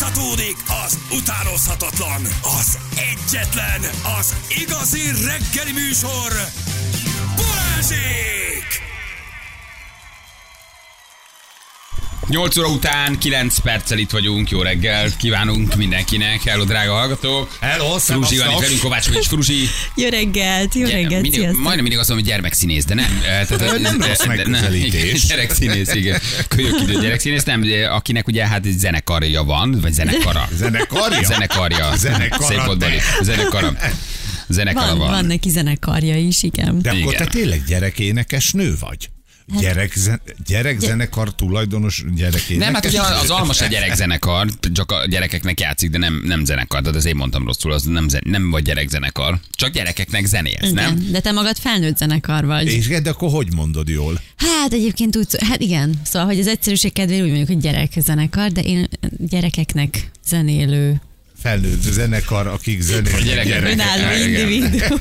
Folytatódik az utánozhatatlan, az egyetlen, az igazi reggeli műsor, Balázsék! 8 óra után 9 perccel itt vagyunk, jó reggelt kívánunk mindenkinek, hello drága hallgatók. Hello, Fruzsi van itt velünk, Kovácsovics Fruzsi. Jó reggelt, jó reggelt, mindig, sziasztok. majdnem mindig azt mondom, hogy gyermekszínész, de nem. eh, Tehát, Nem rossz megközelítés. Gyerekszínész, igen. Kölyök idő gyerekszínész, nem, de akinek ugye hát egy zenekarja van, vagy zenekara. Zenekarja? Zenekarja. Zenekara, Szép volt. Zenekara. Zenekara Van, van. van neki zenekarja is, igen. De akkor Igen. te tényleg gyerekénekes nő vagy? Gyerek, gyerekzenekar tulajdonos gyerekénekes? Nem, hát ugye az Almas a gyerekzenekar, csak a gyerekeknek játszik, de nem, nem zenekar, tehát az én mondtam rosszul, az nem, zen- nem vagy gyerekzenekar, csak gyerekeknek zenélsz, nem? Igen, De te magad felnőtt zenekar vagy. És de akkor hogy mondod jól? Hát egyébként úgy, hát igen, szóval, hogy az egyszerűség kedvéért úgy mondjuk, hogy gyerekzenekar, de én gyerekeknek zenélő, Felnőtt zenekar, akik zenélnek. gyerekek. önálló individuum.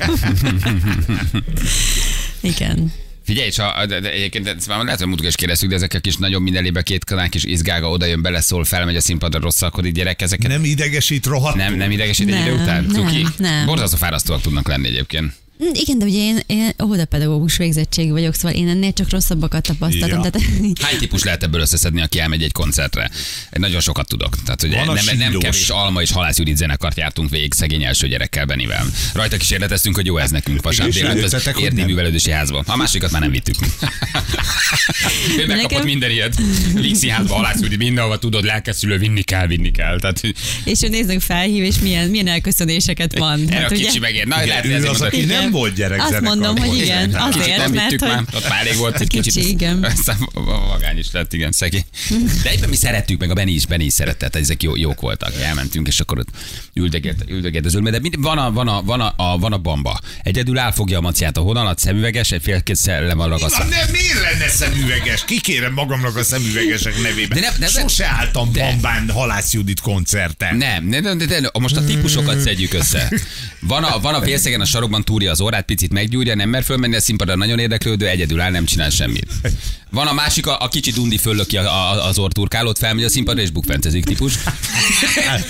igen. Figyelj, és a, de, de egyébként ezt már lehet, hogy múltkor is kérdeztük, de ezek a kis nagyon mindenébe két kanál kis izgága oda jön, beleszól, felmegy a színpadra, rosszalkodik gyerek, ezeket Nem idegesít rohadt? nem, nem idegesít egy Nem, idő után? nem, Cuki? nem. Borzasztó fárasztóak tudnak lenni egyébként. Hm, Igen, de ugye én, én óvodapedagógus végzettségű vagyok, szóval én ennél csak rosszabbakat tapasztaltam. Ja. Tehát, Hány típus lehet ebből összeszedni, aki elmegy egy koncertre? Nagyon sokat tudok. Tehát, hogy Van a nem, nem kevés Alma és Halász Judit zenekart jártunk végig szegény első gyerekkel Benivel. Rajta kísérleteztünk, hogy jó ez nekünk vasárnap És délelőtt az hogy érdi nem. művelődési házba. A másikat már nem vittük. ő megkapott nekem- minden ilyet. Lixi házba, Halász Judit, mindenhova tudod, lelkeszülő, vinni kell, vinni kell. Tehát, hogy és ő néznek felhív, és milyen, milyen elköszönéseket van. erre a Hát ugye- kicsi megér. Na, lehet, az, mondom, aki Igen. Nem volt gyerekzenekar. Azt mondom, hogy igen, azért, Kicsit nem mert hogy- már, ott már elég volt, egy Kicsi, kicsit. igen. Aztán magány is lett, igen, szegény. De egyben mi szerettük, meg a Beni is, Beni is szerette, tehát ezek jó, jók voltak. Elmentünk, és akkor ott üldögélt, üldögélt az ölme, de mind- van a, van, a, van, a, a, van a bamba. Egyedül elfogja a maciát a honalat, szemüveges, egy félkész le van Mi ragasztva. van, nem, miért lenne szemüveges? Kikérem magamnak a szemüvegesek nevében. De nem- de- Sose álltam de- Bambán Halász Judit koncerten. Nem, nem, nem, de, de, de, most a típusokat szedjük össze. Van a, van a félszegen a sarokban túrja az órát, picit meggyúrja, nem mer fölmenni a színpadra, nagyon érdeklődő, egyedül áll, nem csinál semmit. Van a másik, a, a kicsi dundi föllöki a, a, az orturkálót, felmegy a színpadra és bukfencezik típus.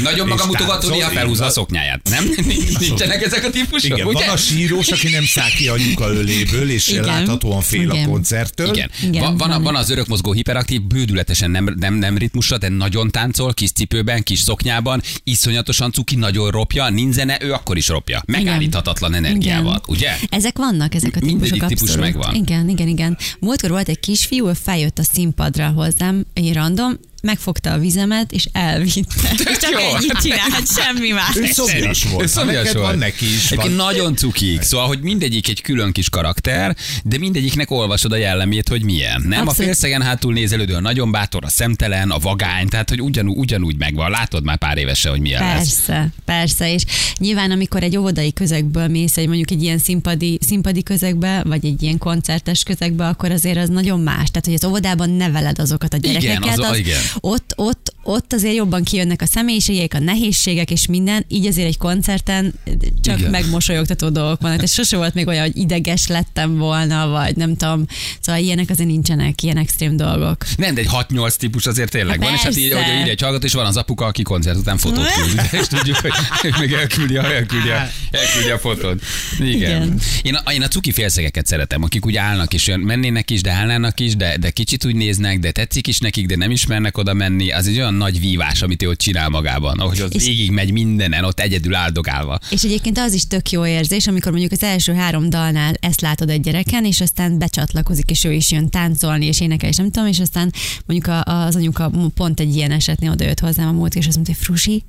Nagyon maga mutogató, táncol, néha felhúzza a szoknyáját. Nem? Nincsenek ezek a típusok, Igen, ugye? van a sírós, aki nem száll ki a lyuka öléből, és Igen. láthatóan fél a Igen. koncerttől. Igen. Igen, van, van, a, van. az örökmozgó hiperaktív, bődületesen nem, nem, nem ritmusra, de nagyon táncol, kis cipőben, kis szoknyában, iszonyatosan cuki, nagyon ropja, nincs zene, ő akkor is ropja. Megállíthatatlan energiával, ugye? Ezek vannak, ezek a típusok Mindegyik típus abszolút. megvan. Igen, igen, igen. Múltkor volt egy kisfiú, ő feljött a színpadra hozzám, egy random, megfogta a vizemet, és elvitte. És csak Jó. ennyit csinált, semmi más. Ő szomjas volt. Ez Ha szomjas volt. van, neki is van. nagyon cukik, szóval, hogy mindegyik egy külön kis karakter, de mindegyiknek olvasod a jellemét, hogy milyen. Nem Abszolút. a félszegen hátul nézelődő, a nagyon bátor, a szemtelen, a vagány, tehát hogy ugyanúgy, ugyanúgy megvan. Látod már pár évesen, hogy milyen lesz. Persze, persze, és nyilván amikor egy óvodai közegből mész, egy mondjuk egy ilyen színpadi, színpadi közegbe, vagy egy ilyen koncertes közegbe, akkor azért az nagyon más. Tehát, hogy az óvodában neveled azokat a Igen, gyerekeket, az- igen. Ott, ott, ott azért jobban kijönnek a személyiségek, a nehézségek és minden, így azért egy koncerten csak Igen. megmosolyogtató dolgok vannak. Tehát sose volt még olyan, hogy ideges lettem volna, vagy nem tudom. Szóval ilyenek azért nincsenek, ilyen extrém dolgok. Nem, de egy 6-8 típus azért tényleg Hát van, és hát így, persze. hogy írja egy hallgató, és van az apuka, aki koncert után fotót küld. És tudjuk, hogy ő meg elküldi a, elküldi a, elküldi a fotót. Igen. Igen. Én, a, én a cuki félszegeket szeretem, akik úgy állnak, és olyan mennének is, de állnának is, de, de kicsit úgy néznek, de tetszik is nekik, de nem ismernek oda menni. Az egy olyan nagy vívás, amit ő ott csinál magában, ahogy az És- végig megy mindenen, ott egyedül áldogálva. És egyébként az is tök jó érzés, amikor mondjuk az első három dalnál ezt látod egy gyereken, és aztán becsatlakozik, és ő is jön táncolni, és énekel, és nem tudom, és aztán mondjuk a, az anyuka pont egy ilyen esetnél oda jött hozzám a múlt, és azt mondta, hogy Frusi,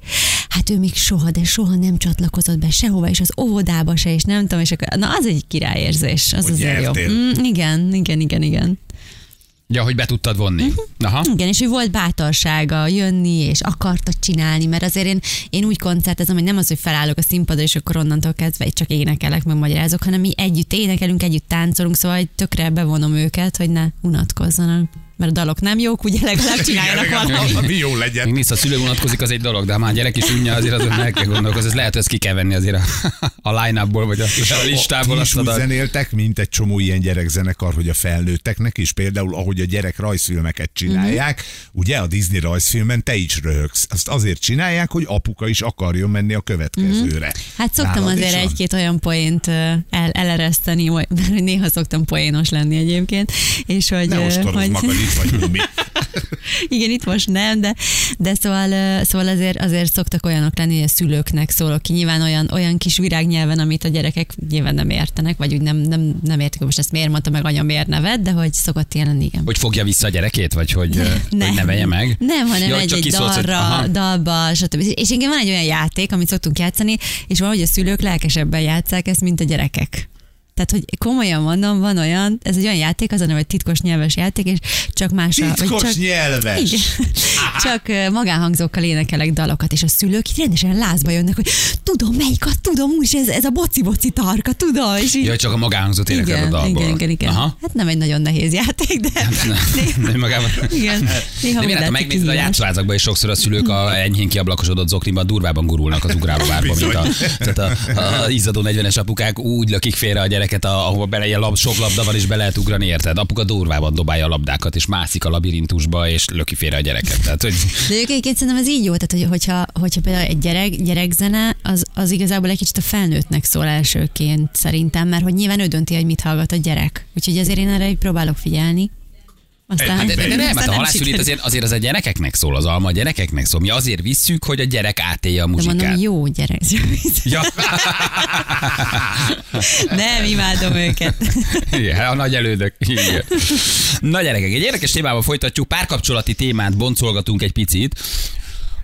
hát ő még soha, de soha nem csatlakozott be sehova, és az óvodába se, és nem tudom, és akkor, na az egy királyérzés, az Hogy azért jó. Mm, igen, igen, igen, igen. Ja, hogy be tudtad vonni. Mhm. Aha. Igen, és hogy volt bátorsága jönni, és akarta csinálni, mert azért én, én úgy koncertezem, hogy nem az, hogy felállok a színpadra, és akkor onnantól kezdve csak énekelek, meg magyarázok, hanem mi együtt énekelünk, együtt táncolunk, szóval tökre bevonom őket, hogy ne unatkozzanak. Mert a dalok nem jók, ugye legalább csináljanak valamit. Ami jó legyen. Még ha szülő unatkozik, az egy dolog, de ha már gyerek is unja, azért azon meg kell gondolkozni. Ez lehet, hogy ezt ki kell venni azért a, a line-upból, vagy a, a listából Ti is a úgy zenéltek, mint egy csomó ilyen gyerekzenekar, hogy a felnőtteknek is, például ahogy a gyerek rajzfilmeket csinálják, Mhm. ugye a Disney rajzfilmen te is röhögsz. Azt azért csinálják, hogy apuka is akarjon menni a következőre. Hát szoktam Nálad azért egy-két olyan poént el, elereszteni, vagy- mert néha szoktam poénos lenni egyébként. És hogy, Ne hogy magad, vagy mi. igen, itt most nem, de, de szóval, szóval azért, azért szoktak olyanok lenni, hogy a szülőknek szólok ki. Nyilván olyan, olyan kis virágnyelven, amit a gyerekek nyilván nem értenek, vagy úgy nem, nem, nem értik, hogy most ezt miért mondta meg anya, miért nevet, de hogy szokott ilyen igen. Hogy fogja vissza a gyerekét, vagy hogy, ö, hogy nevelje meg? Nem, hanem Ja, hogy egy, egy kiszólsz, hogy- dalra, aha. dalba, stb. És igen, van egy olyan játék, amit szoktunk játszani, és valahogy a szülők lelkesebben játszák ezt, mint a gyerekek. Tehát, hogy komolyan mondom, van olyan, ez egy olyan játék, az a neve, hogy titkos nyelves játék, és csak más a... Titkos csak, nyelves. igen. Csak magánhangzókkal énekelek dalokat, és a szülők így rendesen lázba jönnek, hogy tudom, melyik a, tudom, úgyis ez, ez a boci-boci tarka, tudom, és így... Ja, csak a magánhangzót énekel a igen, dalból. igen, igen, igen. Aha. Hát nem egy nagyon nehéz játék, de Nem, magában. igen. Néha De miért ha úgy megnézed a játszóházakban, és sokszor a szülők a enyhén kiablakosodott zokniban durvában gurulnak az ugrálóvárba, mint a, tehát a, a, izzadó 40-es apukák úgy lökik félre a gyereket, a- ahova bele ilyen lab, sok labda van, és be lehet ugrani, érted? Apuka durvában dobálja a labdákat, és mászik a labirintusba, és löki félre a gyereket. Tehát, hogy De egyébként szerintem ez így jó, tehát hogy, hogyha, hogyha például egy gyerek, gyerekzene, az, az igazából egy kicsit a felnőttnek szól elsőként szerintem, mert hogy nyilván ő dönti, hogy mit hallgat a gyerek. Úgyhogy azért én erre így próbálok figyelni. Aztán, de, de, de nem, hát a halászülét azért, azért az a gyerekeknek szól, az alma a gyerekeknek szól. Mi azért visszük, hogy a gyerek átélje a De muzsikát. mondom, jó gyerek. Ja. Nem, imádom őket. Igen, a nagy elődök. Igen. Na gyerekek, egy érdekes témával folytatjuk, párkapcsolati témát boncolgatunk egy picit.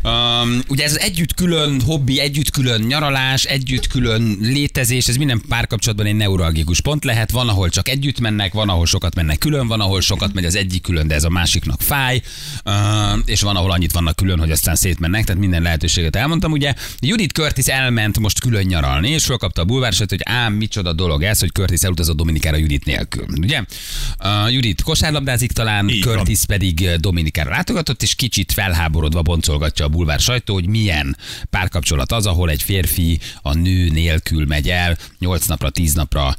Um, ugye ez az együtt külön hobbi, együtt külön nyaralás, együtt külön létezés, ez minden párkapcsolatban egy neuralgikus pont lehet. Van, ahol csak együtt mennek, van, ahol sokat mennek külön, van, ahol sokat megy az egyik külön, de ez a másiknak fáj, uh, és van, ahol annyit vannak külön, hogy aztán szétmennek, tehát minden lehetőséget elmondtam. Ugye Judith Curtis elment most külön nyaralni, és fölkapta a bulvársat, hogy ám micsoda dolog ez, hogy Curtis elutazott Dominikára Judith nélkül. Ugye? Uh, Judith kosárlabdázik talán, Így van. Curtis pedig eh, Dominikára látogatott, és kicsit felháborodva boncolgatja a bulvár sajtó, hogy milyen párkapcsolat az, ahol egy férfi a nő nélkül megy el 8 napra, 10 napra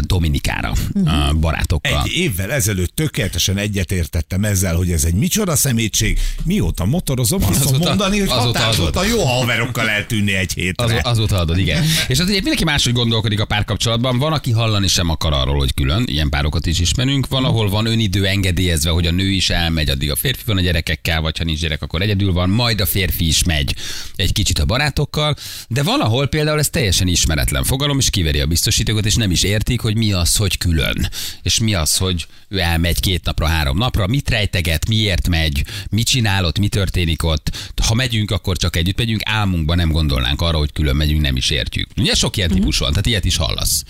Dominikára uh, barátokkal. Egy évvel ezelőtt tökéletesen egyetértettem ezzel, hogy ez egy micsoda szemétség. Mióta motorozom, azt Azóta- mondani, hogy azóta határozottan jó haverokkal eltűnni egy hétre. Az, azóta adod, igen. És az ugye mindenki máshogy gondolkodik a párkapcsolatban. Van, aki hallani sem akar arról, hogy külön, ilyen párokat is ismerünk. Van, ahol van önidő engedélyezve, hogy a nő is elmegy, addig a férfi van a gyerekekkel, vagy ha nincs gyerek, akkor egyedül van, majd a férfi is megy egy kicsit a barátokkal. De van, ahol például ez teljesen ismeretlen fogalom, és kiveri a biztosítékot, és nem is értik, hogy mi az, hogy külön. És mi az, hogy ő elmegy két napra, három napra, mit rejteget, miért megy, mit csinál ott, mi történik ott. Ha megyünk, akkor csak együtt megyünk, álmunkban nem gondolnánk arra, hogy külön megyünk, nem is értjük. Ugye sok ilyen típus van, tehát ilyet is hallasz.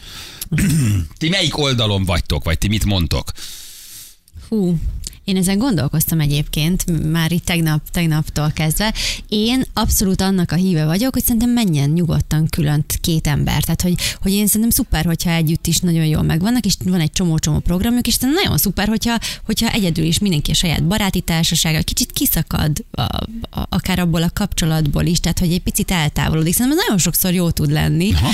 ti melyik oldalon vagytok, vagy ti mit mondtok? Hú, én ezen gondolkoztam egyébként, már itt tegnap, tegnaptól kezdve. Én abszolút annak a híve vagyok, hogy szerintem menjen nyugodtan külön két ember. Tehát, hogy, hogy én szerintem szuper, hogyha együtt is nagyon jól megvannak, és van egy csomó-csomó programjuk, és szerintem nagyon szuper, hogyha, hogyha egyedül is mindenki a saját baráti társasága kicsit kiszakad, a, a, akár abból a kapcsolatból is, tehát, hogy egy picit eltávolodik. Szerintem ez nagyon sokszor jó tud lenni. Aha.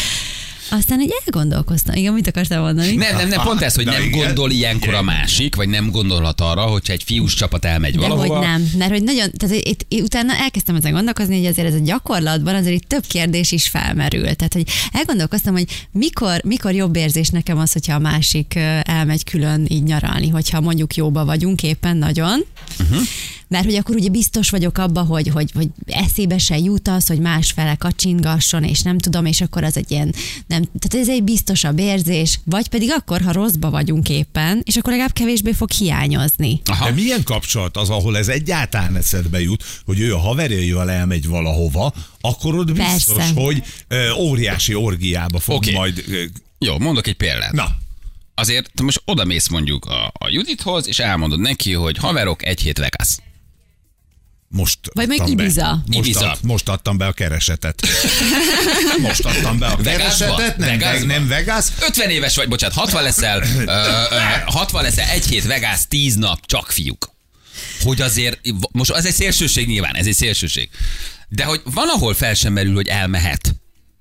Aztán egy elgondolkoztam. Igen, mit akartál mondani? Nem, nem, nem, pont ez, hogy nem igen. gondol ilyenkor a másik, vagy nem gondolhat arra, hogyha egy fiús csapat elmegy De valahova. hogy nem, mert hogy nagyon, tehát itt, utána elkezdtem ezen gondolkozni, hogy azért ez a gyakorlatban azért itt több kérdés is felmerül. Tehát, hogy elgondolkoztam, hogy mikor, mikor jobb érzés nekem az, hogyha a másik elmegy külön így nyaralni, hogyha mondjuk jóba vagyunk éppen nagyon, uh-huh. Mert hogy akkor ugye biztos vagyok abba, hogy, hogy, hogy eszébe se jut az, hogy másfele kacsingasson, és nem tudom, és akkor az egy ilyen, nem, tehát ez egy biztosabb érzés, vagy pedig akkor, ha rosszba vagyunk éppen, és akkor legalább kevésbé fog hiányozni. Aha. De milyen kapcsolat az, ahol ez egyáltalán eszedbe jut, hogy ő a haverjaival elmegy valahova, akkor ott biztos, Persze. hogy ö, óriási orgiába fog Oké. majd... Ö, Jó, mondok egy példát. na, Azért te most oda mész mondjuk a, a Judithoz, és elmondod neki, hogy haverok, egy hét Vegas. Most Vagy még adtam be. Ibiza. Most, Ibiza. Ad, most adtam be a keresetet. most adtam be a keresetet, nem, Vegasba? nem Vegas. 50 éves vagy, bocsánat, 60 leszel, ö, ö, 60 leszel, egy hét Vegas, 10 nap, csak fiúk. hogy azért, most az egy szélsőség nyilván, ez egy szélsőség. De hogy van, ahol fel sem merül, hogy elmehet.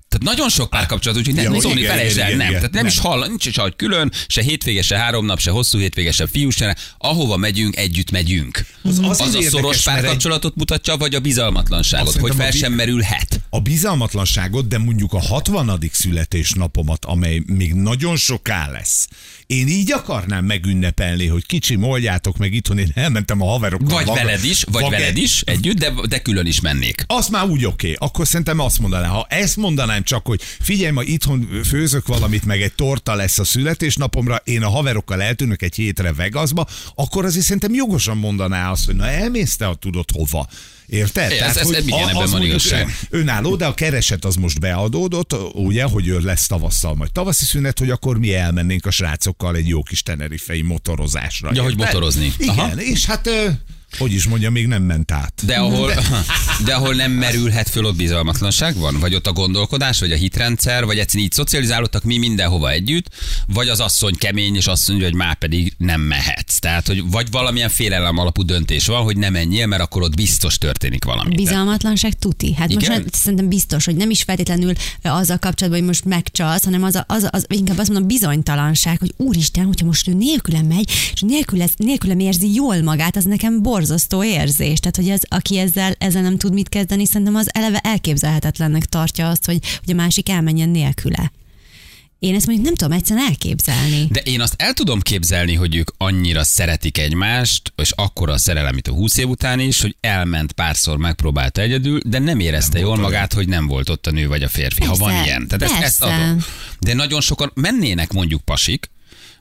Tehát nagyon sok párkapcsolat, úgyhogy Ja, nem, hogy Zoli, igen, felejtsd el, nem. igen, Tehát nem, nem. is hall, nincs is hogy külön, se hétvége, se három nap, se hosszú hétvége, se fiús, se ahova megyünk, együtt megyünk. Az Az, azért az a szoros mert egy- párkapcsolatot mutatja, vagy a bizalmatlanságot, Azt hogy fel sem merülhet. a bizalmatlanságot, de mondjuk a 60. születésnapomat, amely még nagyon soká lesz. Én így akarnám megünnepelni, hogy kicsi, moldjátok meg itthon, én elmentem a haverokkal. Vagy vaga- veled is, vagy vaga- veled is együtt, de, de külön is mennék. Az már úgy oké, okay. akkor szerintem azt mondanám. Ha ezt mondanám csak, hogy figyelj, ma itthon főzök valamit, meg egy torta lesz a születésnapomra, én a haverokkal eltűnök egy hétre Vegasba, akkor azért szerintem jogosan mondaná azt, hogy na elmész te, ha tudod hova. Érted? Ez- ez- igen, ebben az van igazság. Önálló, de a kereset az most beadódott, ugye, hogy ő lesz tavasszal majd tavaszi szünet, hogy akkor mi elmennénk a srácokkal egy jó kis tenerifei motorozásra. Ja, hogy érted? motorozni. Igen, Aha. és hát, hogy is mondja, még nem ment át. De ahol, de ahol nem merülhet föl, ott bizalmatlanság van? Vagy ott a gondolkodás, vagy a hitrendszer, vagy egyszerűen így szocializálódtak mi mindenhova együtt, vagy az asszony kemény, és azt mondja, hogy már pedig nem mehetsz. Tehát, hogy vagy valamilyen félelem alapú döntés van, hogy nem menjél, mert akkor ott biztos történik valami. Bizalmatlanság tuti. Hát most Igen? már szerintem biztos, hogy nem is feltétlenül azzal kapcsolatban, hogy most megcsalsz, hanem az, a, az, a- az, inkább azt mondom bizonytalanság, hogy úristen, hogyha most ő nélkülem megy, és nélküle, nélkülem érzi jól magát, az nekem borzasztó érzés. Tehát, hogy az, aki ezzel, ezzel nem tud mit kezdeni, szerintem az eleve elképzelhetetlennek tartja azt, hogy, hogy a másik elmenjen nélküle. Én ezt mondjuk nem tudom egyszerűen elképzelni. De én azt el tudom képzelni, hogy ők annyira szeretik egymást, és akkora a szerelem, mint a 20 év után is, hogy elment párszor, megpróbálta egyedül, de nem érezte nem jól magát, hogy nem volt ott a nő vagy a férfi, ha van Persze, ilyen. Tehát ezt, ezt persze. adom. De nagyon sokan mennének mondjuk pasik,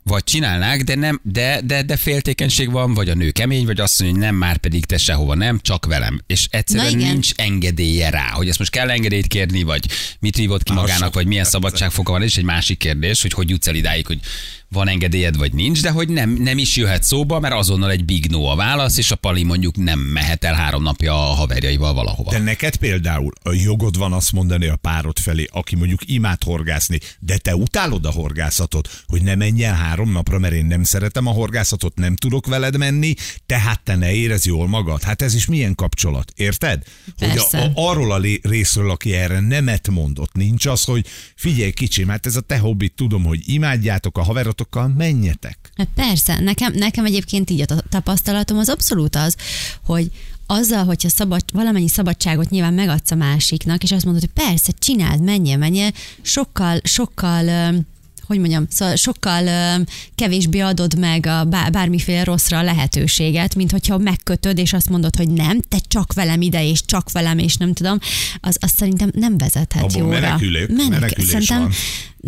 vagy csinálnák, de nem, de, de, de féltékenység van, vagy a nő kemény, vagy azt mondja, hogy nem, már pedig te sehova nem, csak velem. És egyszerűen nincs engedélye rá, hogy ezt most kell engedélyt kérni, vagy mit hívott ki magának, vagy milyen szabadságfoka van, és egy másik kérdés, hogy hogy jutsz el idáig, hogy van engedélyed, vagy nincs, de hogy nem, nem is jöhet szóba, mert azonnal egy big no a válasz, és a pali mondjuk nem mehet el három napja a haverjaival valahova. De neked például a jogod van azt mondani a párod felé, aki mondjuk imád horgászni, de te utálod a horgászatot, hogy ne menj el három napra, mert én nem szeretem a horgászatot, nem tudok veled menni, tehát te ne érez jól magad. Hát ez is milyen kapcsolat, érted? Hogy a, a, arról a részről, aki erre nemet mondott, nincs az, hogy figyelj kicsim, hát ez a te hobbit, tudom, hogy imádjátok a haverotokkal, menjetek. Hát persze, nekem, nekem egyébként így a ta- tapasztalatom az abszolút az, hogy azzal, hogyha szabad, valamennyi szabadságot nyilván megadsz a másiknak, és azt mondod, hogy persze, csináld, menjél, menjél, sokkal, sokkal hogy mondjam, szóval sokkal kevésbé adod meg a bár, bármiféle rosszra a lehetőséget, mint hogyha megkötöd, és azt mondod, hogy nem, te csak velem ide, és csak velem, és nem tudom, az, az szerintem nem vezethet Abból jóra. menekülő- menekülés Szerintem van.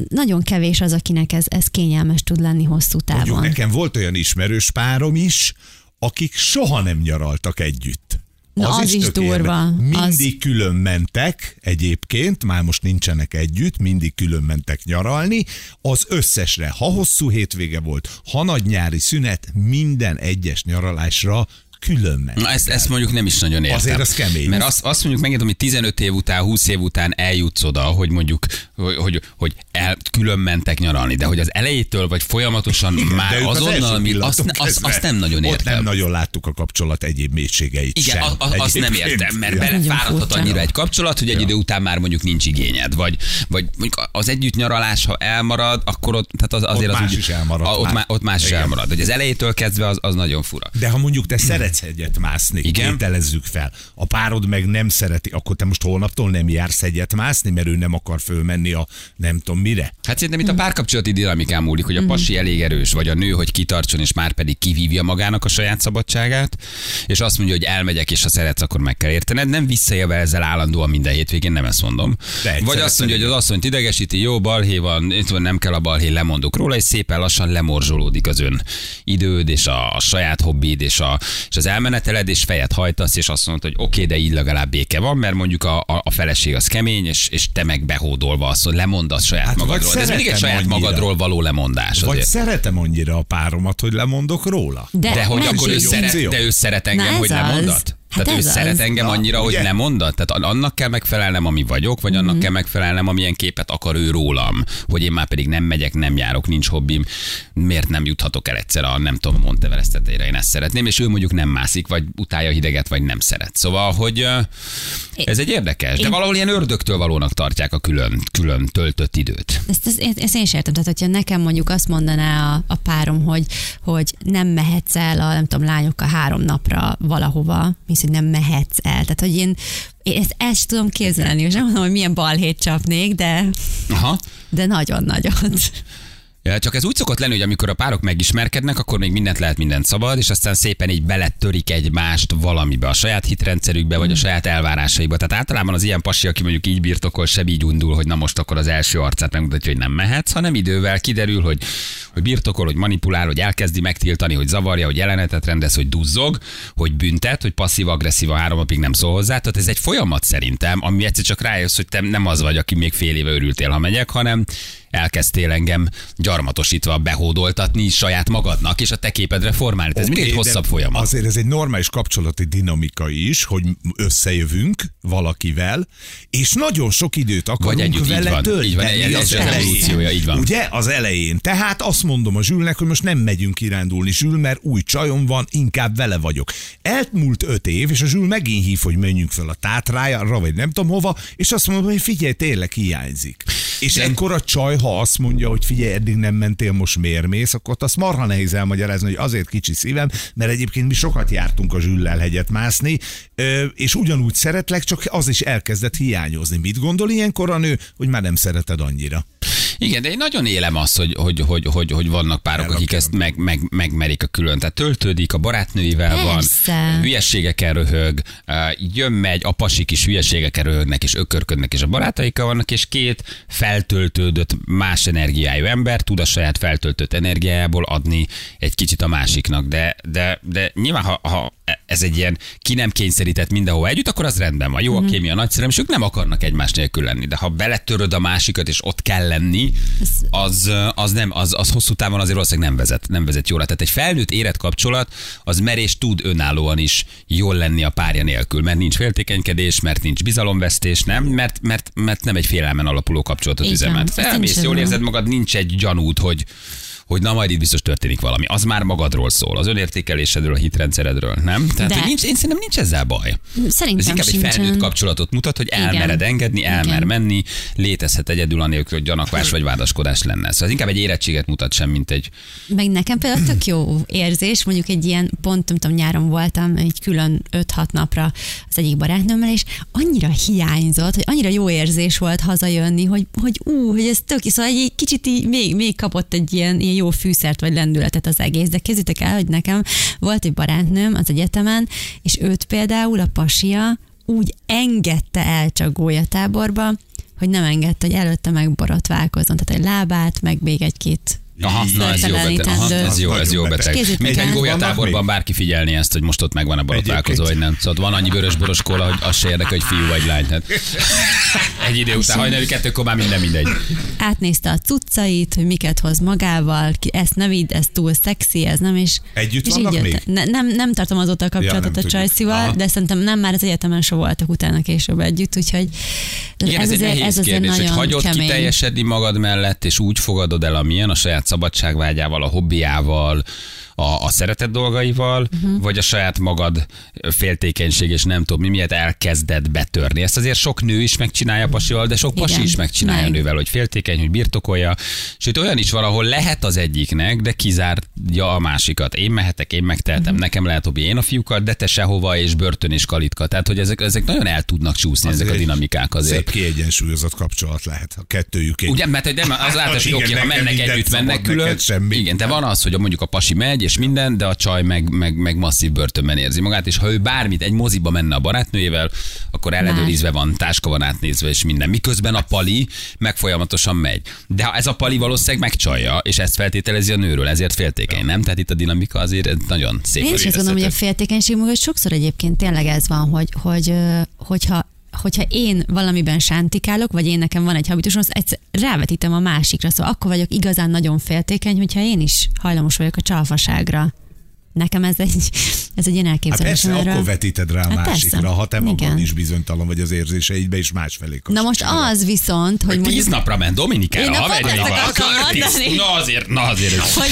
nagyon kevés az, akinek ez, ez kényelmes tud lenni hosszú Mondjuk távon. nekem volt olyan ismerős párom is, akik soha nem nyaraltak együtt. Na, az is tök durva. érdekes. Az- Mindig külön mentek egyébként, már most nincsenek együtt, mindig külön mentek nyaralni. Az összesre, ha hosszú hétvége volt, ha nagy nyári szünet, minden egyes nyaralásra külön ment. Na ezt, ezt mondjuk nem is nagyon értem. Azért az kemény. Mert azt, azt mondjuk megint, hogy 15 év után, 20 év után eljutsz oda, hogy mondjuk, hogy, hogy, hogy el, külön mentek nyaralni, de hogy az elejétől vagy folyamatosan De már ők az első azonnal, mi, azt, azt, azt nem nagyon Ott értem. nem nagyon láttuk a kapcsolat egyéb mélységeit Igen, sem. a, a, azt nem értem, mert Ja. belefáradhat annyira egy kapcsolat, hogy egy Ja. idő után már mondjuk nincs igényed, vagy, vagy mondjuk az együtt nyaralás, ha elmarad, akkor ott, tehát az, azért Ott az más úgy- is elmarad a- Ott, már. má, ott más is Igen. elmarad. Hogy az elejétől kezdve az, az nagyon fura. De ha mondjuk te szeretsz hegyet mászni, Igen. tételezzük fel, a párod meg nem szereti, akkor te most holnaptól nem jársz hegyet mászni, mert ő nem akar fölmenni a nem tudom mire. Hát szerintem itt a párkapcsolati dinamikán múlik, hogy a pasi elég erős, vagy a nő, hogy kitartson, és már pedig kivívja magának a saját szabadságát, és azt mondja, hogy elmegyek, és ha szeretsz, akkor meg kell értened. Nem visszaélve ezzel állandóan minden hétvégén, nem ezt mondom. De Vagy azt mondja, hogy az asszonyt idegesíti, jó, balhé van, itt van, nem kell a balhé, lemondok róla, és szépen lassan lemorzsolódik az ön időd, és a, a saját hobbid, és, a, és az elmeneteled, és fejet hajtasz, és azt mondod, hogy oké, de így legalább béke van, mert mondjuk a, a, a feleség az kemény, és, és te meg behódolva azt, hogy lemondasz saját Hát magadról. De ez mindig egy saját annyira. magadról való lemondás. Vagy Azért. szeretem annyira a páromat, hogy lemondok róla. De, De hogy akkor ő szeret, de ő szeret Na engem, ez hogy az. Tehát ő ez az. szeret engem Na, annyira, hogy nem mondod? Tehát annak kell megfelelnem, ami vagyok, vagy Mhm. annak kell megfelelnem, amilyen képet akar ő rólam. Hogy én már pedig nem megyek, nem járok, nincs hobbim. Miért nem juthatok el egyszer a nem tudom, a Monteverest tetejére? Én ezt szeretném, és ő mondjuk nem mászik, vagy utálja a hideget, vagy nem szeret. Szóval, hogy ez egy érdekes, de valahol ilyen ördögtől valónak tartják a külön, külön töltött időt. Ezt, ezt, ezt, én is értem. Tehát, hogyha nekem mondjuk azt mondaná a, a párom, hogy, hogy nem mehetsz el a, nem tudom, lányokkal három napra valahova, hisz, hogy nem mehetsz el. Tehát, hogy én, én ezt, ezt tudom képzelni, és nem mondom, hogy milyen balhét csapnék, de, Aha. de nagyon-nagyon. Csak ez úgy szokott lenni, hogy amikor a párok megismerkednek, akkor még mindent lehet, mindent szabad, és aztán szépen így beletörik egymást valamibe, a saját hitrendszerükbe, vagy a saját elvárásaiba. Tehát általában az ilyen pasi, aki mondjuk így birtokol, sem így undul, hogy na most akkor az első arcát megmutatja, hogy nem mehetsz, hanem idővel kiderül, hogy, hogy birtokol, hogy manipulál, hogy elkezdi megtiltani, hogy zavarja, hogy jelenetet rendez, hogy duzzog, hogy büntet, hogy passzív-agresszív a három napig nem szól hozzá. Tehát ez egy folyamat szerintem, ami egyszer csak rájössz, hogy te nem az vagy, aki még fél éve örültél, ha megyek, hanem elkezdtél engem gyarmatosítva behódoltatni saját magadnak, és a te képedre formálni. Ez mindig egy hosszabb folyamat. Azért ez egy normális kapcsolati dinamika is, hogy összejövünk valakivel, és nagyon sok időt akarunk együtt, így vele van, tölteni így van, ez az, evolúciója, így van. Ugye? Az elején. Tehát azt mondom a Zsülnek, hogy most nem megyünk kirándulni, Zsül, mert új csajom van, inkább vele vagyok. Elmúlt öt év, és a Zsül megint hív, hogy menjünk fel a tátrájára, vagy nem tudom hova, és azt mondom, hogy figyelj, tényleg hiányzik. És De- ekkor a csaj, ha azt mondja, hogy figyelj, eddig nem mentél, most miért mész, akkor azt marha nehéz elmagyarázni, hogy azért kicsi szívem, mert egyébként mi sokat jártunk a zsüllel hegyet mászni, és ugyanúgy szeretlek, csak az is elkezdett hiányozni. Mit gondol ilyenkor a nő, hogy már nem szereted annyira? Igen, de én nagyon élem azt, hogy, hogy, hogy, hogy, hogy vannak párok, akik ezt meg, meg, megmerik a külön. Tehát töltődik, a barátnőivel Persze. van, hülyeségeken röhög, eh, jön, megy, a pasik is hülyeségeken röhögnek, és ökörködnek, és a barátaikkal vannak, és két feltöltődött, más energiájú ember tud a saját feltöltött energiájából adni egy kicsit a másiknak. De, de, de nyilván, ha, ha ez egy ilyen ki nem kényszerített mindenhol együtt, akkor az rendben van. Jó, a kémia nagyszerű, és ők nem akarnak egymás nélkül lenni. De ha beletöröd a másikat, és ott kell lenni, az, az, nem, az, az hosszú távon azért valószínűleg nem vezet, nem vezet jól. Tehát egy felnőtt érett kapcsolat, az merés tud önállóan is jól lenni a párja nélkül, mert nincs féltékenykedés, mert nincs bizalomvesztés, nem, mert, mert, mert nem egy félelmen alapuló kapcsolatot üzemelt. Is jól érzed magad, nincs egy gyanút, hogy hogy na majd itt biztos történik valami. Az már magadról szól, az önértékelésedről, a hitrendszeredről, nem? Tehát De- hogy nincs, én szerintem nincs ezzel baj. Szerintem Ez inkább egy sincsen. felnőtt kapcsolatot mutat, hogy Igen. elmered engedni, elmer Igen. menni, létezhet egyedül anélkül, hogy gyanakvás vagy vádaskodás lenne. Szóval inkább egy érettséget mutat sem, mint egy... Meg nekem például tök jó érzés, mondjuk egy ilyen, pont nem tudom, nyáron voltam egy külön 5-6 napra az egyik barátnőmmel, és annyira hiányzott, hogy annyira jó érzés volt hazajönni, hogy, hogy ú, hogy ez tök, szóval egy kicsit így még, még kapott egy ilyen, ilyen jó fűszert vagy lendületet az egész, de képzeljétek el, hogy nekem volt egy barátnőm az egyetemen, és őt például a pasia úgy engedte el csak gólyatáborba, hogy nem engedte, hogy előtte megborotválkozzon, tehát egy lábát, meg még egy-két Aha, na ez jó beteg. Aha, ez jó, ez jó beteg. el. egy még? bárki figyelni ezt, hogy most ott megvan a borotválkozó, vagy nem. Szóval van annyi vörös boros kóla, hogy az se érdekel, hogy fiú vagy lány. Tehát egy idő után hajnali kettőkor már minden mindegy. átnézte a cuccait, hogy miket hoz magával, ki, ezt ne vidd, ez túl szexi, ez nem is. Együtt és vannak jött- még? Ne, nem, nem tartom azóta a kapcsolatot nem a Aha. de szerintem nem már az egyetemen se voltak utána később együtt, úgyhogy Igen, ez, egy azért, nehéz ez azért kérdés, hogy hagyod kemény. kiteljesedni magad mellett, és úgy fogadod el, amilyen a saját szabadságvágyával, a hobbiával, a, a szeretett dolgaival, uh-huh. vagy a saját magad féltékenység, és nem tudom mi miatt elkezded betörni. Ezt azért sok nő is megcsinálja pasival, de sok pasi Igen. is megcsinálja Meg. nővel, hogy féltékeny, hogy birtokolja. Sőt, olyan is van, ahol lehet az egyiknek, de kizárja a másikat. Én mehetek, én megtehetem, uh-huh. nekem lehet hobbi, én a fiúkat, de te sehova, és börtön és kalitka. Tehát, hogy ezek, ezek nagyon el tudnak csúszni, ezek a Azért dinamikák azért. Szép kiegyensúlyozott kapcsolat lehet. A kettőjük egy Ugye, mert hogy nem, az látos, hogy Igen, oké, ha mennek együtt, mennek külön. Igen, de van az, hogy mondjuk a pasi megy, és minden, de a csaj meg, meg, meg masszív börtönben érzi magát, és ha ő bármit, egy moziba menne a barátnőjével, akkor eledőrizve van, táska van átnézve, és minden. Miközben a pali meg folyamatosan megy. De ha ez a pali valószínűleg megcsalja, és ezt feltételezi a nőről, ezért féltékeny, nem? Tehát itt a dinamika azért nagyon szép. Én is azt gondolom, hogy a féltékenység mögött sokszor egyébként tényleg ez van, hogy, hogy hogyha hogyha én valamiben sántikálok, vagy én nekem van egy habitusom, azt egyszer rávetítem a másikra, szóval akkor vagyok igazán nagyon féltékeny, hogyha én is hajlamos vagyok a csalfaságra. Nekem ez egy, ez egy ilyen Hát elképzelésem persze, erről. akkor vetíted rá a Hát másikra, persze. ha te magad Igen. is bizonytalan vagy az érzéseidbe, és másfelé Na most az viszont, hogy Tíz mondjuk... napra ment Dominikára, mondani. Na azért, na azért. ez- Hogy,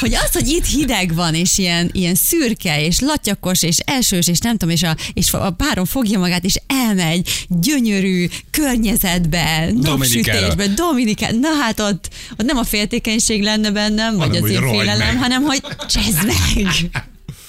hogy az, hogy itt hideg van, és ilyen, ilyen szürke, és latyakos, és elsős, és nem tudom, és a, és a páron fogja magát, és elmegy gyönyörű környezetbe, napsütésbe, Dominikán. Na hát ott, ott nem a féltékenység lenne bennem, vagy Hanem, az én félelem, hanem hogy csezd meg.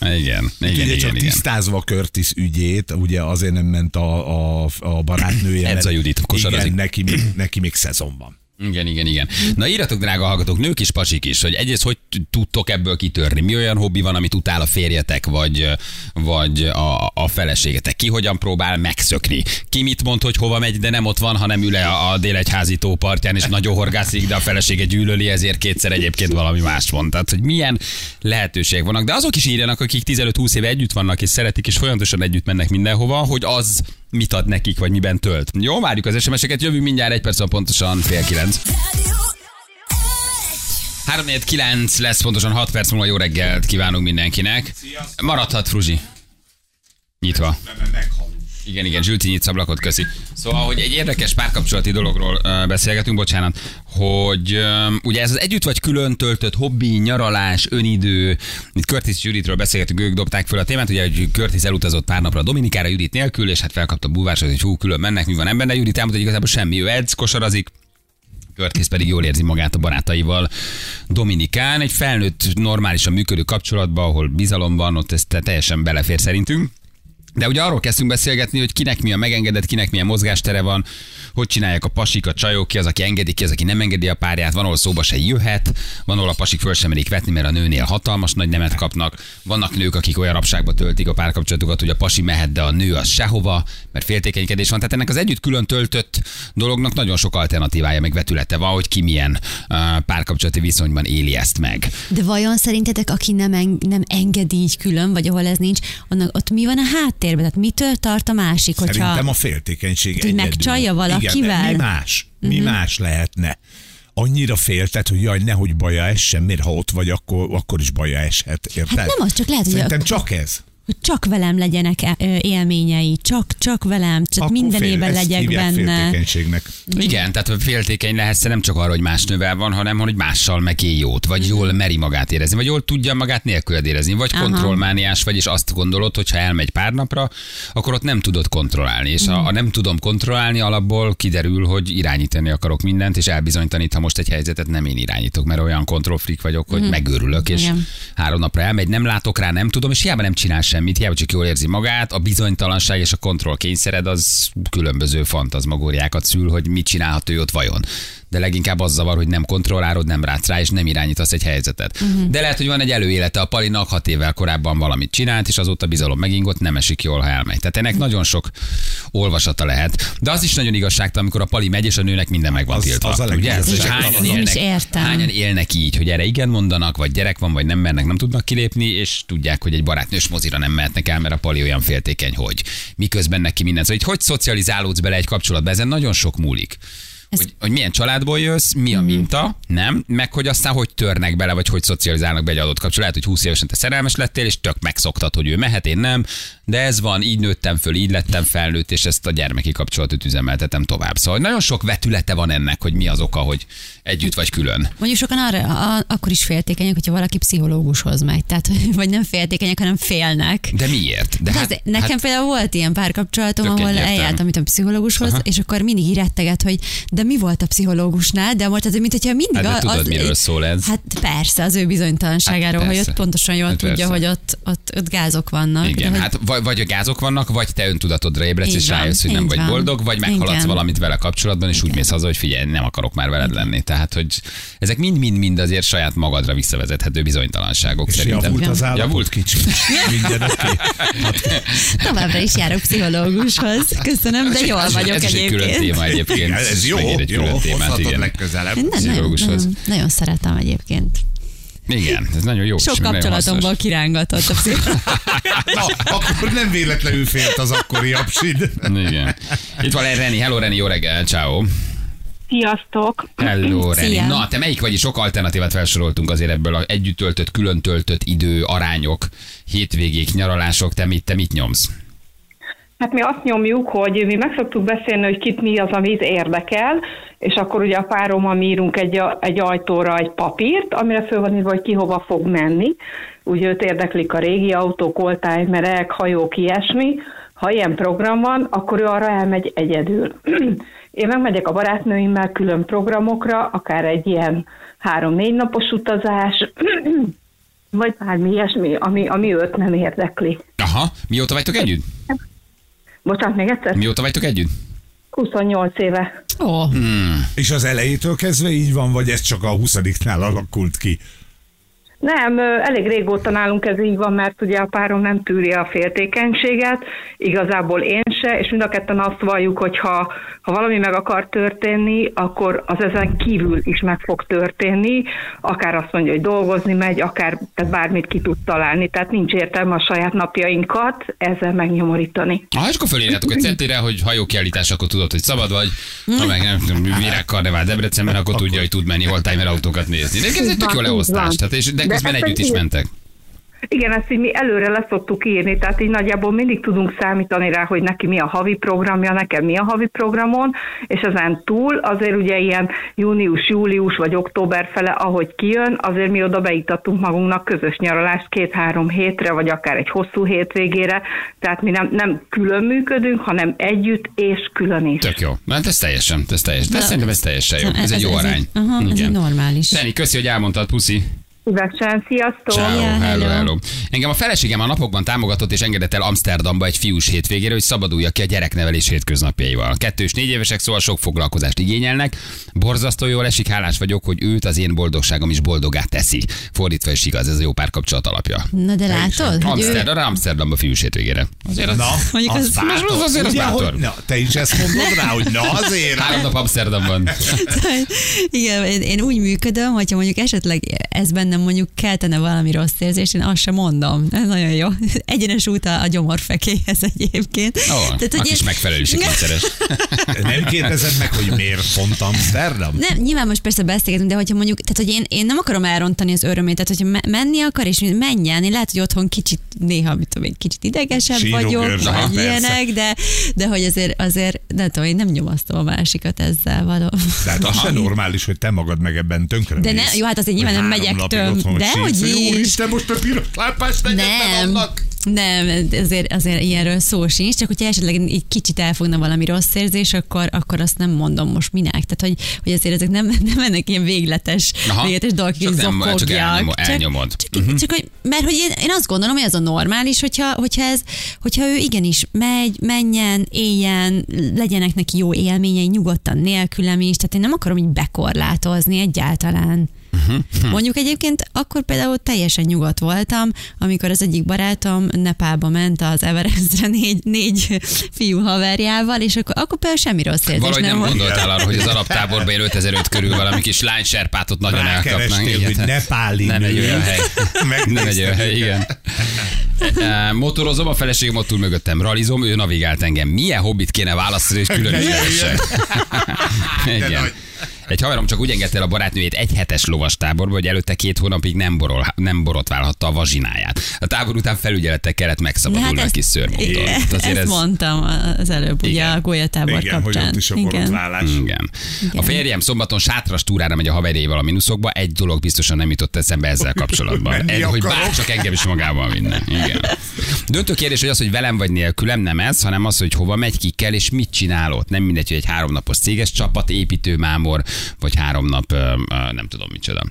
Igen, igen, Ugye igen, csak igen. tisztázva Curtis ügyét, ugye azért nem ment a, a, a barátnője. Edza mert- Judit kosarazik. Igen, neki még, neki még szezon van. Igen, igen, igen. Na írjatok, drága hallgatók, nők is, pasik is, hogy egyrészt hogy tudtok ebből kitörni? Mi olyan hobbi van, amit utál a férjetek, vagy, vagy a, a feleségetek? Ki hogyan próbál megszökni? Ki mit mond, hogy hova megy, de nem ott van, hanem ül a, a délegyházi tópartján, és nagyon horgászik, de a felesége gyűlöli, ezért kétszer egyébként valami más mond. Tehát, hogy milyen lehetőségek vannak. De azok is írjanak, akik 15-20 éve együtt vannak, és szeretik, és folyamatosan együtt mennek mindenhova, hogy az mit ad nekik, vagy miben tölt. Jó, várjuk az SMS-eket, jövünk mindjárt egy perc, pontosan fél kilenc. 349 lesz pontosan 6 perc múlva jó reggelt kívánunk mindenkinek. Maradhat Fruzsi. Nyitva. Igen, igen, Zsülti nyitsz ablakot, köszi. Szóval, hogy egy érdekes párkapcsolati dologról beszélgetünk, bocsánat, hogy ugye ez az együtt vagy külön töltött hobbi, nyaralás, önidő, itt Curtis Juditről beszélgetünk, ők dobták föl a témát, ugye, hogy Curtis elutazott pár napra a Dominikára Judit nélkül, és hát felkapta a búvásot, hogy hú, külön mennek, mi van ebben, de Judit elmondta, hogy igazából semmi, ő edz, kosarazik, Curtis pedig jól érzi magát a barátaival Dominikán. Egy felnőtt, normálisan működő kapcsolatban, ahol bizalom van, ott ez te- teljesen belefér szerintünk. De ugye arról kezdtünk beszélgetni, hogy kinek mi a megengedett, kinek milyen mozgástere van, hogy csinálják a pasik, a csajok, ki az, aki engedi, ki az, aki nem engedi a párját, van, ahol szóba se jöhet, van, ahol a pasik föl sem merik vetni, mert a nőnél hatalmas nagy nemet kapnak, vannak nők, akik olyan rabságba töltik a párkapcsolatukat, hogy a pasi mehet, de a nő az sehova, mert féltékenykedés van. Tehát ennek az együtt külön töltött dolognak nagyon sok alternatívája, meg vetülete van, hogy ki milyen párkapcsolati viszonyban éli ezt meg. De vajon szerintetek, aki nem, en- nem engedi így külön, vagy ahol ez nincs, annak ott mi van a háttérben? Tehát mitől tart a másik, hogyha... Szerintem a féltékenység hogy egyedül. megcsalja valakivel? Igen, mi más? Mi uh-huh. más lehetne? Annyira félted, hogy jaj, nehogy baja essen, mert ha ott vagy, akkor, akkor is baja eshet. Érted? Hát nem az, csak lehet, hogy Szerintem csak ez. Hogy csak velem legyenek e- ö, élményei, csak, csak velem, csak Akkor minden fél- évben ezt legyek benne. féltékenységnek. Igen, tehát féltékeny lehetsz nem csak arra, hogy más nővel van, hanem hogy mással meg él jót, vagy jól meri magát érezni, vagy jól tudja magát nélküled érezni, vagy Aha. kontrollmániás vagy, és azt gondolod, hogy ha elmegy pár napra, akkor ott nem tudod kontrollálni. És ha, ha nem tudom kontrollálni, alapból kiderül, hogy irányítani akarok mindent, és elbizonytanít, ha most egy helyzetet nem én irányítok, mert olyan kontrollfrik vagyok, hogy megőrülök, és Igen. három napra elmegy, nem látok rá, nem tudom, és hiába nem csinál semmit, hiába csak jól érzi magát, a bizonytalanság és a kontroll kényszered az különböző fantazmagóriákat szül, hogy mit csinálhat ő ott vajon. De leginkább az zavar, hogy nem kontrollálod, nem rátsz rá, és nem irányítasz egy helyzetet. Uh-huh. De lehet, hogy van egy előélete a Palinak, hat évvel korábban valamit csinált, és azóta bizalom megingott, nem esik jól, ha elmegy. Tehát ennek nagyon sok olvasata lehet. De az is nagyon igazságtalan, amikor a Pali megy, és a nőnek minden meg van Az- tiltva. az a Ugye? Ez, hogy legigazságtalanabb. hányan Nem is élnek, értem. hányan élnek így, hogy erre igen mondanak, vagy gyerek van, vagy nem mernek, nem tudnak kilépni, és tudják, hogy egy barátnős mozira nem mehetnek el, mert a pali olyan féltékeny, hogy miközben neki minden. Szóval, hogy hogy szocializálódsz bele egy kapcsolatba, ezen nagyon sok múlik. Hogy, hogy milyen családból jössz, mi a minta, nem, meg hogy aztán hogy törnek bele, vagy hogy szocializálnak be egy adott kapcsolat. Lehet, hogy 20 évesen te szerelmes lettél, és tök megszoktad, hogy ő mehet, én nem, de ez van, így nőttem föl, így lettem felnőtt, és ezt a gyermeki kapcsolatot üzemeltetem tovább. Szóval nagyon sok vetülete van ennek, hogy mi az oka, hogy együtt vagy külön. Mondjuk sokan arra, a, akkor is féltékenyek, hogyha valaki pszichológushoz megy. Tehát, vagy nem féltékenyek, hanem félnek. De miért? De Hát, nekem hát, például volt ilyen párkapcsolatom, ahol eljártam mint a pszichológushoz, Aha. és akkor mindig retteget, hogy de mi volt a pszichológusnál, de most azért, mint hogyha mindig Hát de a- tudod, miről szól ez? Hát persze, az ő bizonytalanságáról, Hát hogy persze. ott pontosan jól Hát tudja, persze. hogy ott, ott, ott gázok vannak. Igen, de hogy, hát vagy, vagy a gázok vannak, vagy te öntudatodra ébredsz, és van, rájössz, hogy nem vagy van. boldog, vagy meghaladsz Igen. valamit vele kapcsolatban, és úgy mész haza, hogy figyelj, nem akarok már veled lenni. Tehát, hogy ezek mind-mind-mind azért saját magadra visszavezethető bizonytalanságok És szerintem. javult az állapot Javult? kicsit. Minden oké. Továbbra is járok pszichológushoz. Köszönöm, de jól vagyok ez is egy külön egyébként. téma egyébként. Igen, ez jó, Megír egy jó, külön témát, igen. legközelebb. Nem, nagyon, nagyon, nagyon szeretem egyébként. Igen, ez nagyon jó. Sok kapcsolatomból kirángatott a pszichológus. Na, akkor nem véletlenül félt az akkori apsid. Igen. Itt van Reni. Hello Reni, jó reggel, ciao. Sziasztok! Hello, Reni. Szia. Na, te melyik vagy? Sok alternatívát felsoroltunk azért ebből a együtt töltött, külön töltött idő, arányok, hétvégék, nyaralások. Te mit, te mit nyomsz? Hát mi azt nyomjuk, hogy mi meg szoktuk beszélni, hogy kit mi az, amit érdekel, és akkor ugye a párommal mi írunk egy, egy ajtóra egy papírt, amire föl van írva, hogy ki hova fog menni. Ugye őt érdeklik a régi autók, oldtimerek, hajók, ilyesmi. Ha ilyen program van, akkor ő arra elmegy egyedül. Én megmegyek a barátnőimmel külön programokra, akár egy ilyen három-négy napos utazás, vagy bármi ilyesmi, ami, ami őt nem érdekli. Aha, mióta vagytok együtt? Bocsánat, még egyszer? Mióta vagytok együtt? 28 éve. Ó, És az elejétől kezdve így van, vagy ez csak a 20-nál alakult ki? Nem, elég régóta nálunk ez így van, mert ugye a párom nem tűri a féltékenységet, igazából én se, és mind a ketten azt valljuk, hogy ha, ha valami meg akar történni, akkor az ezen kívül is meg fog történni, akár azt mondja, hogy dolgozni megy, akár tehát bármit ki tud találni, tehát nincs értelme a saját napjainkat ezzel megnyomorítani. Ah, és akkor fölírjátok egy centire, hogy hajókiállítás, akkor tudod, hogy szabad vagy. Ha meg nem virágkarnevál Debrecenben, akkor tudja, hogy tud menni oldtimer autókat nézni. De ez egy tök jó leosztás. Tehát, és, De közben együtt is mentek. Igen, ezt így mi előre leszoktuk írni, tehát így nagyjából mindig tudunk számítani rá, hogy neki mi a havi programja, nekem mi a havi programon, és ezen túl azért ugye ilyen június, július vagy október fele, ahogy kijön, azért mi oda beiktattunk magunknak közös nyaralást két-három hétre, vagy akár egy hosszú hétvégére, tehát mi nem, nem külön működünk, hanem együtt és külön is. Tök jó. Hát ez teljesen, ez teljesen. De De- szerintem ez teljesen jó. Ez egy jó ez arány. Egy, aha, ez egy normális. Dani, köszi, hogy elmondtad, puszi. Szívesen, sziasztok! Ciao, Ja, hello, hello. Engem a feleségem a napokban támogatott és engedett el Amsterdamba egy fiús hétvégére, hogy szabaduljak ki a gyereknevelés hétköznapjaival. Kettő és négy évesek szóval sok foglalkozást igényelnek. Borzasztó jól esik, hálás vagyok, hogy őt az én boldogságom is boldogá teszi. Fordítva is igaz, ez a jó párkapcsolat alapja. Na de látod, hogy ő, Amsterdam, Amsterdamba fiús hétvégére. Azért az... Na, Mondjuk az- bátor. az azért az Ugye, bátor. hogy, na, te is ezt mondod rá, hogy na azért. Három nap Amsterdamban. Igen, én, én úgy működöm, hogyha mondjuk esetleg ez bennem mondjuk keltene valami rossz érzés, én azt sem mondom. Ez nagyon jó. Egyenes út a, a gyomorfekéhez egyébként. Ó, a hogy kis én- megfelelésikényszeres. Nem kérdezed meg, hogy miért pont Amsterdam? Nem, nyilván most persze beszélgetünk, de hogyha mondjuk, tehát hogy én, én nem akarom elrontani az örömét, tehát hogyha me- menni akar, és menjen, én lehet, hogy otthon kicsit, néha mit tudom, én, kicsit idegesebb Síró vagyok, görzs, vagy aha, persze. ilyenek, de, de hogy azért, azért, nem tudom, én nem nyomasztom a másikat ezzel való. De hát az se normális, hogy te magad meg ebben tönkre De ne- jó, hát azért nyilván nem megyek napig otthon de hogy is. Úristen, most a piros lámpás Nem, vannak. nem, azért, azért ilyenről szó sincs, csak hogyha esetleg így kicsit elfogna valami rossz érzés, akkor, akkor azt nem mondom most minek. Tehát, hogy, hogy azért ezek nem, nem ennek ilyen végletes, Aha. végletes dolgok, Csak nem, csak elnyomod- elnyomod. Csak, csak, csak, hogy, mert hogy én, én azt gondolom, hogy ez a normális, hogyha, hogyha, ez, hogyha ő igenis megy, menjen, éljen, legyenek neki jó élményei, nyugodtan nélkülem is, tehát én nem akarom így bekorlátozni egyáltalán. Mondjuk egyébként akkor például teljesen nyugodt voltam, amikor az egyik barátom Nepálba ment az Everestre négy, négy fiú haverjával, és akkor, akkor például semmi rossz érzés Valahogy nem, nem gondoltál arra, hogy az alaptáborban él 5005 körül valami kis lány serpátot nagyon elkapnak. Rákerestél, hogy nepáli Nem egy olyan hely. Nem egy olyan hely, igen. Eh, Motorozom, a feleségem ott ül mögöttem, ralizom, ő navigált engem. Milyen hobbit kéne választani, és külön is Ne jöjjön. Igen. Egy haverom csak úgy engedte el a barátnőjét egy hetes lovas táborba, hogy előtte két hónapig nem, borol, nem borotválhatta a vazsináját. A tábor után felügyelettel kellett megszabadulni a kis szörmontól. igen, Hát Azért ezt ez- mondtam az előbb, ugye Igen. a golyatábor Igen, hogy kapcsán. ott is a Igen. borotválás. Igen. Igen. A férjem szombaton sátras túrára megy a haverjaival a minuszokba, egy dolog biztosan nem jutott eszembe ezzel kapcsolatban. Ez, hogy akarok. bár csak engem is magával vinne. Igen. Döntő kérdés, hogy az, hogy velem vagy nélkülem, nem ez, hanem az, hogy hova megy, kikkel és mit csinál ott. Nem mindegy, hogy egy háromnapos céges csapat, építő mámor, vagy három nap, nem tudom micsoda.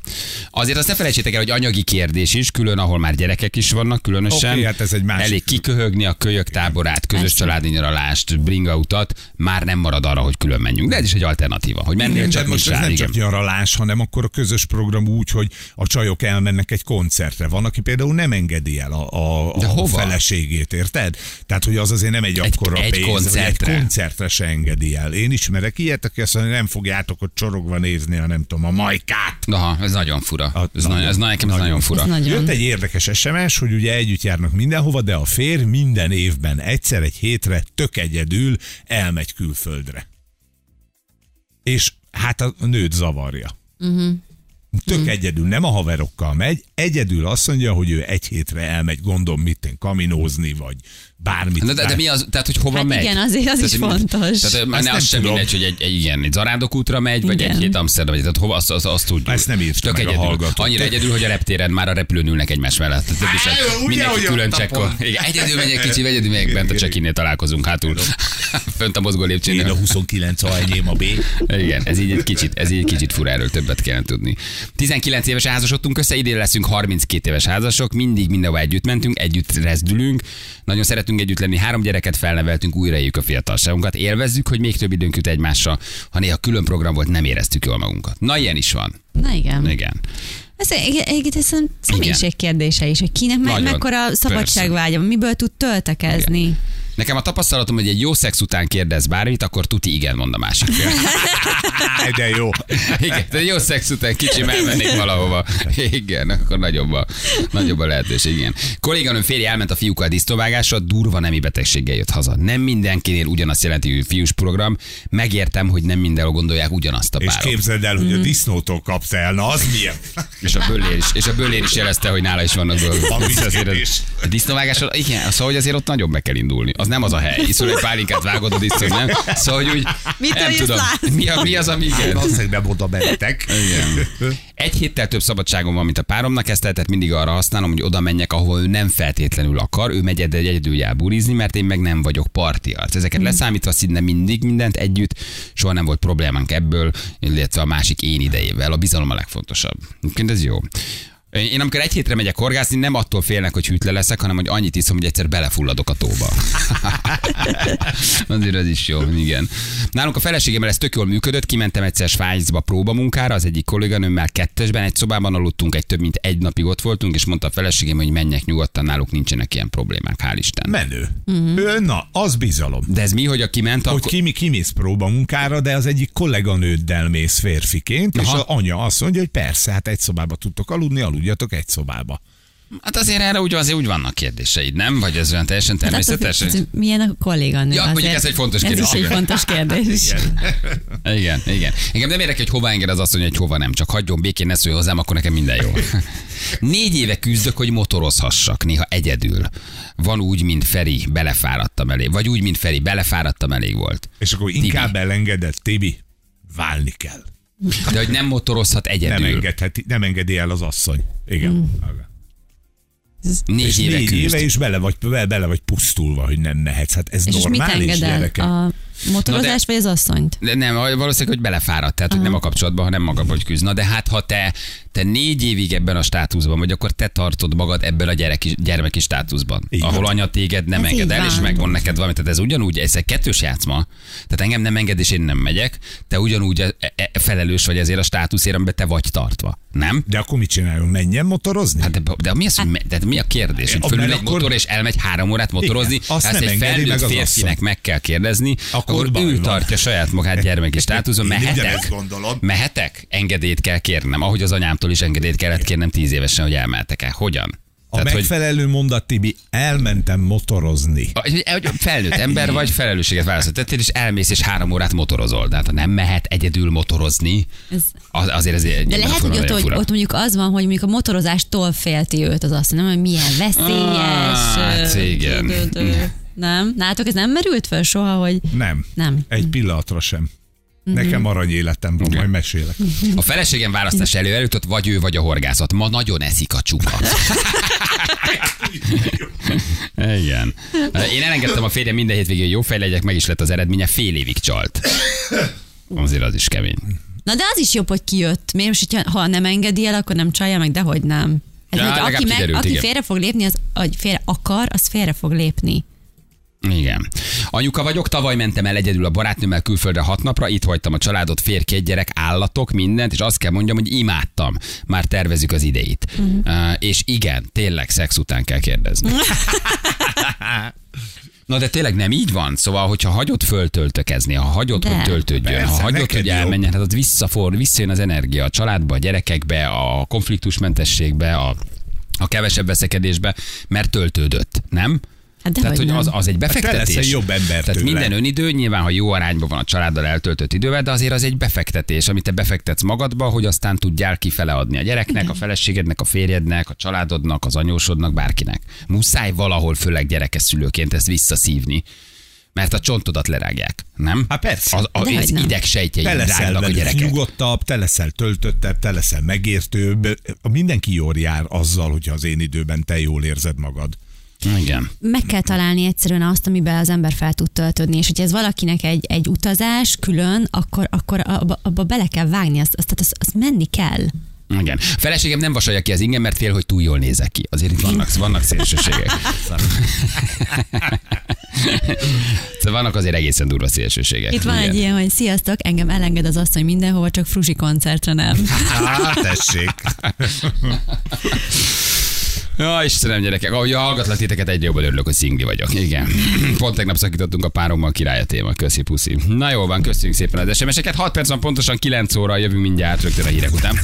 Azért azt ne felejtsétek el, hogy anyagi kérdés is, külön, ahol már gyerekek is vannak, különösen. Oké, hát ez egy másik- Elég kiköhögni a kölyök táborát, közös családi nyaralást, bringautat, már nem marad arra, hogy külön menjünk. De ez is egy alternatíva, hogy mennél Igen, csak de most ez rá, nem igen. csak nyaralás, hanem akkor a közös program úgy, hogy a csajok elmennek egy koncertre. Van, aki például nem engedi el a, a, a feleségét, érted? Tehát, hogy az azért nem egy, Egy- akkora egy pénz, koncertre. egy koncertre se engedi el. Én ismerek ilyet, aki azt mondja, nem fogjátok ott csorogva nézni, a nem tudom, a majkát. Aha, ez nagyon fura. A- Ez, nagyon, ez nagyon, nekem ez nagyon fura. Ez nagyon. Jött egy érdekes SMS, hogy ugye együtt járnak mindenhova, de a férj minden évben egyszer egy hétre tök egyedül elmegy külföldre. És Hát a nőt zavarja. Uh-huh. Tök Mhm. egyedül, nem a haverokkal megy, egyedül azt mondja, hogy ő egy hétre elmegy, gondolom, mit én kaminózni, vagy bármit. De, de, de mi az, tehát hogy hova Hát megy? igen, azért az is hogy mi- fontos. Tehát már ne nem az sem tudom. mindegy, hogy egy, egy, igen, egy zarándokútra megy, vagy Igen. egy hét Amsterdam, vagy tehát hova, azt, azt, azt tudjuk. Ezt nem Tök meg a egyedül. hallgató. Annyira egyedül, hogy a reptéren már a repülőn ülnek egymás mellett. Tehát is, Á, mindenki külön a csekkol. Igen, egyedül megyek kicsi, egyedül megyek bent a csekinél találkozunk hátul. Fönt a mozgó Én a lépcsőnél. 29 a enyém a B. Igen, ez így egy kicsit, ez így egy kicsit fura, erről többet kellene tudni. 19 éves házasodtunk össze, idén leszünk 32 éves házasok, mindig mindenhova együtt mentünk, együtt rezdülünk, nagyon szeretünk együtt lenni, három gyereket felneveltünk, újra éljük a fiatalságunkat, élvezzük, hogy még több időnk jut egymással, ha néha külön program volt, nem éreztük jól magunkat. Na, ilyen is van. Na igen. Igen. Ez egy- egészen személyiség kérdése is, hogy kinek me- mekkora szabadságvágya, miből tud töltekezni. Nekem a tapasztalatom, hogy egy jó szex után kérdez bármit, akkor tuti igen mond a másik fél. De jó. Igen, de jó szex után kicsi elmennék valahova. Igen, akkor nagyobb a, nagyobb a lehetőség, igen. Kolléganőm férje elment a fiúkkal disztovágásra, durva nemi betegséggel jött haza. Nem mindenkinél ugyanazt jelenti, hogy fiús program. Megértem, hogy nem mindenhol gondolják ugyanazt a És párok. képzeld el, hogy a disznótól kapsz el, na az milyen? És a böllér is, és a böllér is jelezte, hogy nála is vannak dolgok. Van az- a disznóvágásra, igen, szóval, hogy azért ott nagyon be kell indulni. Az nem az a hely. Iszol egy pálinkát, vágod a disznót, nem? Szóval, hogy úgy, Mitől nem tudom. látni? Mi, a, mi az, ami igen? Valószínűleg nem oda mentek. Igen. Egy héttel több szabadságom van, mint a páromnak, ezt tehát mindig arra használom, hogy oda menjek, ahol ő nem feltétlenül akar, ő megy egy egyedül jár burizni, mert én meg nem vagyok partiarc. Ezeket leszámítva szinte mindig mindent együtt, soha nem volt problémánk ebből, illetve a másik én idejével. A bizalom a legfontosabb. Egyébként ez jó. Én amikor egy hétre megyek horgászni, nem attól félnek, hogy hűtle leszek, hanem hogy annyit iszom, hogy egyszer belefulladok a tóba. Azért ez is jó, igen. Nálunk a feleségemmel ez tök jól működött, kimentem egyszer Svájcba próbamunkára, az egyik kolléganőmmel kettesben, egy szobában aludtunk, egy több mint egy napig ott voltunk, és mondta a feleségem, hogy menjek nyugodtan, náluk nincsenek ilyen problémák, hál' Isten. Menő. Ő, Na, az bizalom. De ez mi, hogy aki ment, Hogy akkor... kimi, kimész próbamunkára, de az egyik kolléganőddel mész férfiként, és Aha. az anya azt mondja, hogy persze, hát egy szobába tudtok aludni, aludjatok egy szobába. Hát azért erre úgy, azért úgy vannak kérdéseid, nem? Vagy ez olyan teljesen Hát természetes? az, milyen a kolléganő? Ja, mondjuk azért. ez egy fontos Ez kérdés. is egy Igen. fontos kérdés. Igen, igen. Engem nem érdekel, hogy hova enged az asszony, hogy hova nem. Csak hagyjon békén, ne szólj hozzám, akkor nekem minden jó. Négy éve küzdök, hogy motorozhassak, néha egyedül. Van úgy, mint Feri, belefáradtam elég. Vagy úgy, mint Feri, belefáradtam elég volt. És akkor inkább elengedett, Tibi, válni kell. De hogy nem motorozhat Nem, egyedül. engedheti, nem engedi el az asszony. Igen. Mm. Négy És éve négy küzd. éve is bele vagy, bele, vagy pusztulva, hogy nem mehetsz. Hát ez És mit normális enged el? gyerekek. A motorozás vagy az asszonyt? De nem, valószínűleg, hogy belefáradt, tehát hogy nem a kapcsolatban, hanem maga hogy küzd. Na de hát, ha te, te négy évig ebben a státuszban vagy, akkor te tartod magad ebben a gyereki, gyermeki státuszban, Így ahol van. anya téged nem Ez enged el, és van. megvan neked valami. Tehát ez ugyanúgy, ez egy kettős játszma. Tehát engem nem enged, és én nem megyek. Te ugyanúgy e, e, felelős vagy ezért a státuszért, amiben te vagy tartva. Nem? De akkor mit csinálunk? Menjen motorozni? Hát de, de, mi, az, hogy me, de mi a kérdés? Hogy A- fölül egy akkor- motor és elmegy három órát motorozni, Igen, azt ezt nem egy felnőtt meg az férfinek asszony. meg kell kérdezni, Akkor ő van. tartja saját magát gyermeki státuszon, mehetek? Mehetek? Engedélyt kell kérnem, ahogy az anyámtól is engedélyt kellett kérnem tíz évesen, hogy elmehetek el. Hogyan? A megfelelő mondat, Tibi, elmentem motorozni. hogy, hogy felnőtt ember vagy, felelősséget választott tettél, és elmész és három órát motorozol. Tehát ha nem mehet egyedül motorozni, az, azért ez egy De lehet, hogy ott, hogy ott mondjuk az van, hogy mondjuk a motorozástól félti őt az azt, nem, hogy milyen veszélyes. Hát, ö, igen. dö. Nem? Nátok ez nem merült fel soha, hogy Nem. nem. Egy pillanatra sem. Nekem arany életem van, majd mesélek. A feleségem választás elő előtt vagy ő, vagy a horgászat. Ma nagyon eszik a csuka. Igen. Én elengedtem a férjem minden hétvégén, hogy jó fej legyek, meg is lett az eredménye, fél évig csalt. Azért az is kemény. Na de az is jobb, hogy kijött. Miért most, hogyha, ha nem engedi el, akkor nem csalja meg, dehogy nem. Ez Ja, aki, meg, kiderült, aki igen. félre fog lépni, az, vagy félre akar, az félre fog lépni. Igen. Anyuka vagyok, tavaly mentem el egyedül a barátnőmmel külföldre hat napra, itt hagytam a családot, férj, két gyerek, állatok, mindent, és azt kell mondjam, hogy imádtam. Már tervezük az ideit. Uh-huh. Uh, és igen, tényleg szex után kell kérdezni. Na de tényleg nem így van? Szóval, hogyha hagyod föltöltökezni, ha hagyod, De. hogy töltődjön, Persze, ha hagyod, hogy elmenjen, hát az visszafor, visszajön az energia a családba, a gyerekekbe, a konfliktusmentességbe, a, a kevesebb veszekedésbe, mert töltődött, nem? Hát Tehát, dehogy hogy nem. az, az egy befektetés. leszel jobb ember Tehát tőle. minden önidő, nyilván, ha jó arányban van a családdal eltöltött idővel, de azért az egy befektetés, amit te befektetsz magadba, hogy aztán tudjál kifele adni a gyereknek, a feleségednek, a férjednek, a családodnak, az anyósodnak, bárkinek. Muszáj valahol, főleg gyerekes szülőként ezt visszaszívni. Mert a csontodat lerágják, nem? Hát persze. Az, a, az idegsejtjei Te leszel rágnak a gyerekek. nyugodtabb, te leszel töltöttebb, te leszel megértőbb. Mindenki jól jár azzal, hogyha az én időben te jól érzed magad. Igen. meg kell találni egyszerűen azt, amiben az ember fel tud töltődni, és hogyha ez valakinek egy, egy utazás külön, akkor, akkor abba, abba bele kell vágni, azt, azt, tehát azt, azt menni kell. Igen. A feleségem nem vasalja ki az ingem, mert fél, hogy túl jól nézek ki. Azért itt vannak, vannak szélsőségek. szóval vannak azért egészen durva szélsőségek. Itt van Igen. egy ilyen, hogy sziasztok, engem elenged az asszony mindenhova, csak frusi koncertre nem. Á, tessék. Ja, Istenem, gyerekek, ahogy hallgatlak titeket, egyre jobban örülök, hogy szingli vagyok. Igen. Pont tegnap szakítottunk a párommal király a téma. Köszi, puszi. Na jó van, köszönjük szépen az SMS-eket. 6 perc van pontosan 9 óra, jövünk mindjárt rögtön a hírek után.